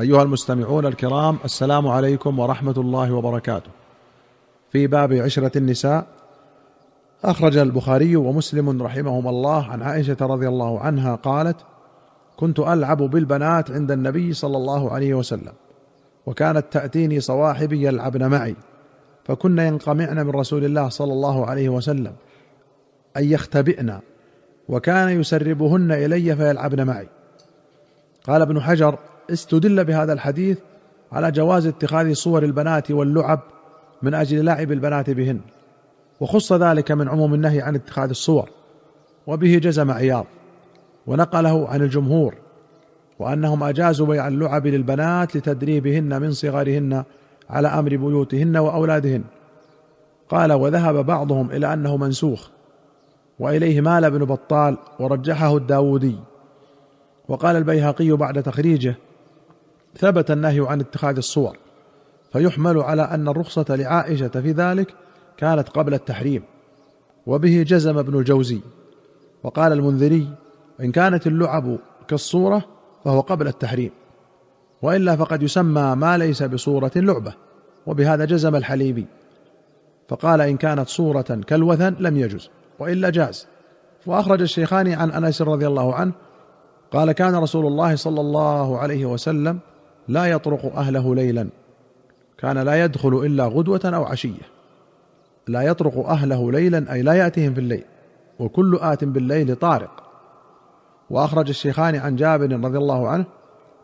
أيها المستمعون الكرام السلام عليكم ورحمة الله وبركاته. في باب عشرة النساء أخرج البخاري ومسلم رحمهما الله عن عائشة رضي الله عنها قالت كنت ألعب بالبنات عند النبي صلى الله عليه وسلم وكانت تأتيني صواحبي يلعبن معي فكن ينقمعن من رسول الله صلى الله عليه وسلم أن يختبئن وكان يسربهن إلي فيلعبن معي. قال ابن حجر استدل بهذا الحديث على جواز اتخاذ صور البنات واللعب من أجل لعب البنات بهن وخص ذلك من عموم النهي عن اتخاذ الصور وبه جزم عياض ونقله عن الجمهور وأنهم أجازوا بيع اللعب للبنات لتدريبهن من صغرهن على أمر بيوتهن وأولادهن. قال وذهب بعضهم إلى أنه منسوخ وإليه مال ابن بطال ورجحه الداودي وقال البيهقي بعد تخريجه ثبت النهي عن اتخاذ الصور فيحمل على أن الرخصة لعائشة في ذلك كانت قبل التحريم وبه جزم ابن الجوزي وقال المنذري إن كانت اللعب كالصورة فهو قبل التحريم وإلا فقد يسمى ما ليس بصورة لعبة وبهذا جزم الحليبي فقال إن كانت صورة كالوثن لم يجز وإلا جاز. وأخرج الشيخان عن أنس رضي الله عنه قال كان رسول الله صلى الله عليه وسلم لا يطرق أهله ليلا. كان لا يدخل إلا غدوة أو عشية. لا يطرق أهله ليلا أي لا يأتيهم في الليل. وكل آت بالليل طارق. وأخرج الشيخان عن جابر رضي الله عنه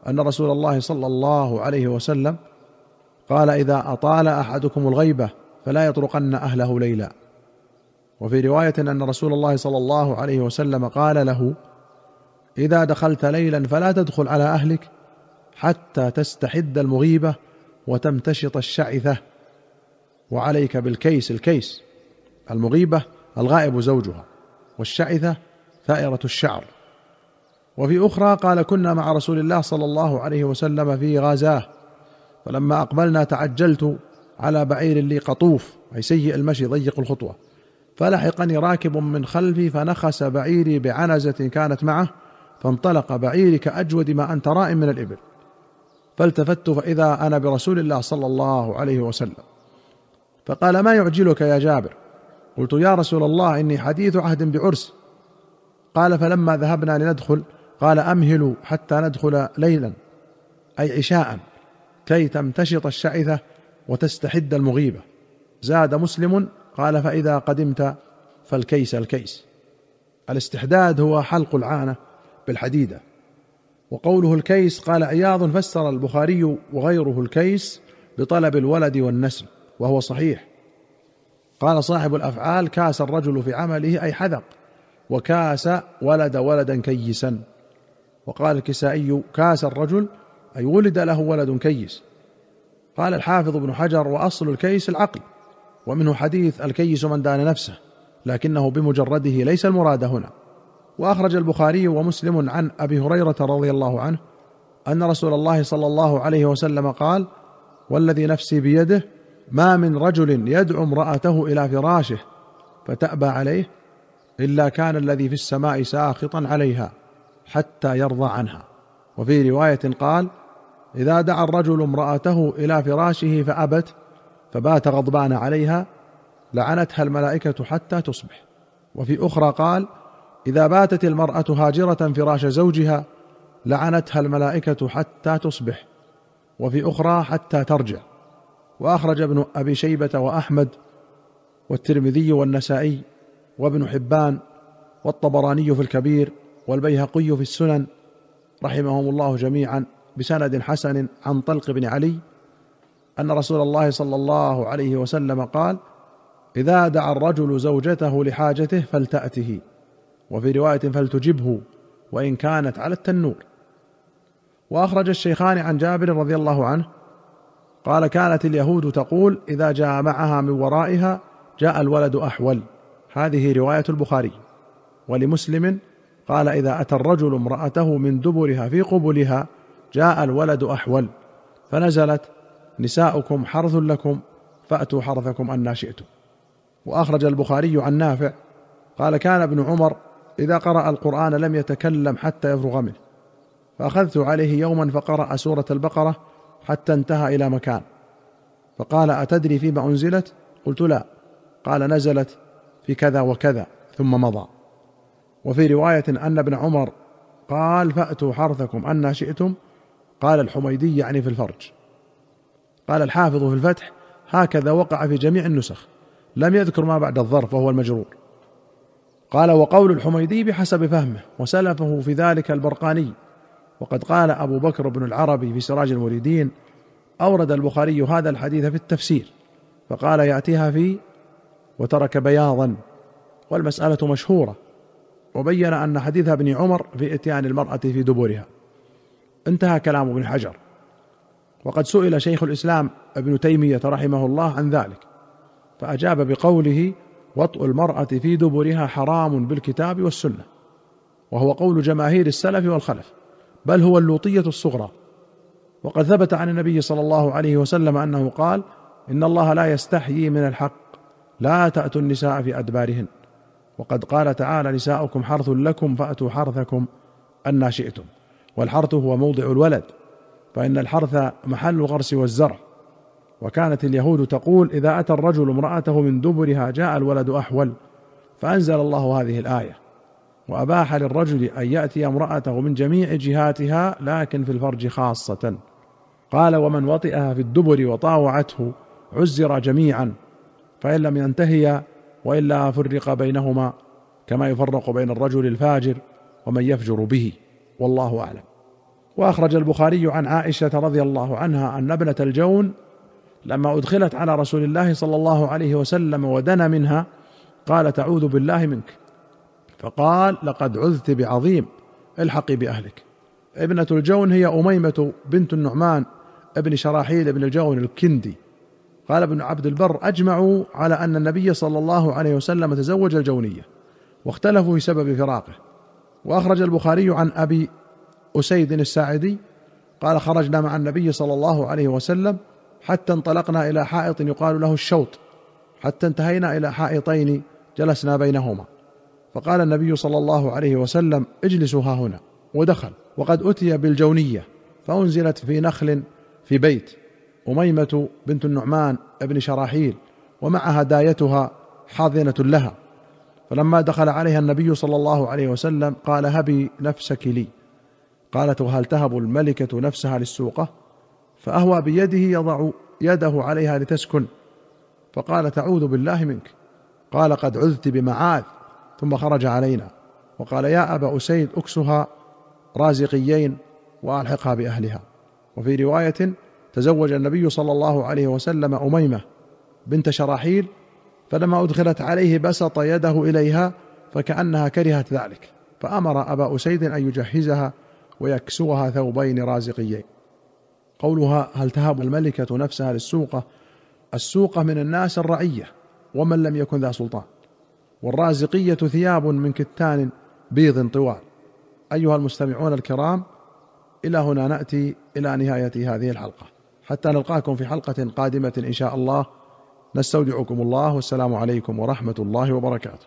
أن رسول الله صلى الله عليه وسلم قال إذا أطال أحدكم الغيبة فلا يطرقن أهله ليلا. وفي رواية أن رسول الله صلى الله عليه وسلم قال له إذا دخلت ليلا فلا تدخل على أهلك حتى تستحد المغيبة وتمتشط الشعثة. وعليك بالكيس الكيس. المغيبة الغائب زوجها والشعثة ثائرة الشعر. وفي أخرى قال كنا مع رسول الله صلى الله عليه وسلم في غازاه فلما أقبلنا تعجلت على بعير لي قطوف أي سيء المشي ضيق الخطوة. فلحقني راكب من خلفي فنخس بعيري بعنزة كانت معه فانطلق بعيري كأجود ما أنت راء من الإبل. فالتفت فإذا أنا برسول الله صلى الله عليه وسلم. فقال ما يعجلك يا جابر؟ قلت يا رسول الله إني حديث عهد بعرس. قال فلما ذهبنا لندخل قال امهلوا حتى ندخل ليلا أي عشاء كي تمتشط الشعثة وتستحد المغيبة. زاد مسلم قال فإذا قدمت فالكيس الكيس. الاستحداد هو حلق العانة بالحديدة. وقوله الكيس قال عياض فسر البخاري وغيره الكيس بطلب الولد والنسل وهو صحيح. قال صاحب الأفعال كاس الرجل في عمله أي حذق وكاس ولد ولدا كيسا. وقال الكسائي كاس الرجل أي ولد له ولد كيس. قال الحافظ ابن حجر وأصل الكيس العقل ومنه حديث الكيس من دان نفسه لكنه بمجرده ليس المراد هنا. وأخرج البخاري ومسلم عن أبي هريرة رضي الله عنه أن رسول الله صلى الله عليه وسلم قال والذي نفسي بيده ما من رجل يدعو امرأته إلى فراشه فتأبى عليه إلا كان الذي في السماء ساخطا عليها حتى يرضى عنها وفي رواية قال إذا دعا الرجل امرأته إلى فراشه فأبت فبات غضبان عليها لعنتها الملائكة حتى تصبح وفي أخرى قال إذا باتت المرأة هاجرة فراش زوجها لعنتها الملائكة حتى تصبح وفي أخرى حتى ترجع. وأخرج ابن أبي شيبة وأحمد والترمذي والنسائي وابن حبان والطبراني في الكبير والبيهقي في السنن رحمهم الله جميعا بسند حسن عن طلق بن علي أن رسول الله صلى الله عليه وسلم قال إذا دعا الرجل زوجته لحاجته فلتأته. وفي رواية فلتجبه وإن كانت على التنور. وأخرج الشيخان عن جابر رضي الله عنه قال كانت اليهود تقول إذا جاء معها من ورائها جاء الولد أحول. هذه رواية البخاري. ولمسلم قال إذا أتى الرجل امرأته من دبرها في قبلها جاء الولد أحول فنزلت نساؤكم حرث لكم فأتوا حرثكم أن شئتم. وأخرج البخاري عن نافع قال كان ابن عمر إذا قرأ القرآن لم يتكلم حتى يفرغ منه. فأخذت عليه يوما فقرأ سورة البقرة حتى انتهى إلى مكان. فقال أتدري فيما أنزلت؟ قلت لا. قال نزلت في كذا وكذا ثم مضى. وفي رواية أن ابن عمر قال فأتوا حرثكم أن شئتم؟ قال الحميدي يعني في الفرج. قال الحافظ في الفتح هكذا وقع في جميع النسخ. لم يذكر ما بعد الظرف وهو المجرور. قال وقول الحميدي بحسب فهمه وسلفه في ذلك البرقاني. وقد قال أبو بكر بن العربي في سراج المريدين أورد البخاري هذا الحديث في التفسير فقال يأتيها في وترك بياضا والمسألة مشهورة وبين أن حديث ابن عمر في إتيان المرأة في دبرها. انتهى كلام ابن حجر. وقد سئل شيخ الإسلام ابن تيمية رحمه الله عن ذلك فأجاب بقوله وطء المرأة في دبرها حرام بالكتاب والسنة وهو قول جماهير السلف والخلف بل هو اللوطية الصغرى. وقد ثبت عن النبي صلى الله عليه وسلم أنه قال إن الله لا يستحيي من الحق لا تأتوا النساء في أدبارهن. وقد قال تعالى نساؤكم حرث لكم فأتوا حرثكم أن شئتم والحرث هو موضع الولد فإن الحرث محل الغرس والزرع. وكانت اليهود تقول إذا أتى الرجل امرأته من دبرها جاء الولد أحول فأنزل الله هذه الآية وأباح للرجل أن يأتي امرأته من جميع جهاتها لكن في الفرج خاصة. قال ومن وطئها في الدبر وطاوعته عزر جميعا فإن لم ينتهي وإلا فرق بينهما كما يفرق بين الرجل الفاجر ومن يفجر به والله أعلم. وأخرج البخاري عن عائشة رضي الله عنها أن ابنة الجون لما أدخلت على رسول الله صلى الله عليه وسلم ودنا منها قالت اعوذ بالله منك. فقال لقد عذت بعظيم الحقي بأهلك. ابنة الجون هي أميمة بنت النعمان ابن شراحيل بن الجون الكندي. قال ابن عبد البر أجمعوا على أن النبي صلى الله عليه وسلم تزوج الجونية واختلفوا في سبب فراقه. وأخرج البخاري عن أبي أسيد الساعدي قال خرجنا مع النبي صلى الله عليه وسلم حتى انطلقنا إلى حائط يقال له الشوط. حتى انتهينا إلى حائطين جلسنا بينهما. فقال النبي صلى الله عليه وسلم اجلسوا ها هنا. ودخل. وقد أتي بالجونية فأنزلت في نخل في بيت. أميمة بنت النعمان ابن شراحيل ومعها دايتها حاضنة لها. فلما دخل عليها النبي صلى الله عليه وسلم قال هبي نفسك لي. قالت وهل تهب الملكة نفسها للسوقة فأهوى بيده يضع يده عليها لتسكن. فقال تعوذ بالله منك. قال قد عذت بمعاذ. ثم خرج علينا. وقال يا أبا أسيد أكسها رازقيين وألحقها بأهلها. وفي رواية تزوج النبي صلى الله عليه وسلم أميمة بنت شراحيل فلما أدخلت عليه بسط يده إليها فكأنها كرهت ذلك. فأمر أبا أسيد أن يجهزها ويكسوها ثوبين رازقيين. قولها هل تهب الملكة نفسها للسوقه السوقه من الناس الرعية ومن لم يكن ذا سلطان. والرازقية ثياب من كتان بيض طوال. أيها المستمعون الكرام إلى هنا نأتي إلى نهاية هذه الحلقة. حتى نلقاكم في حلقة قادمة إن شاء الله. نستودعكم الله والسلام عليكم ورحمة الله وبركاته.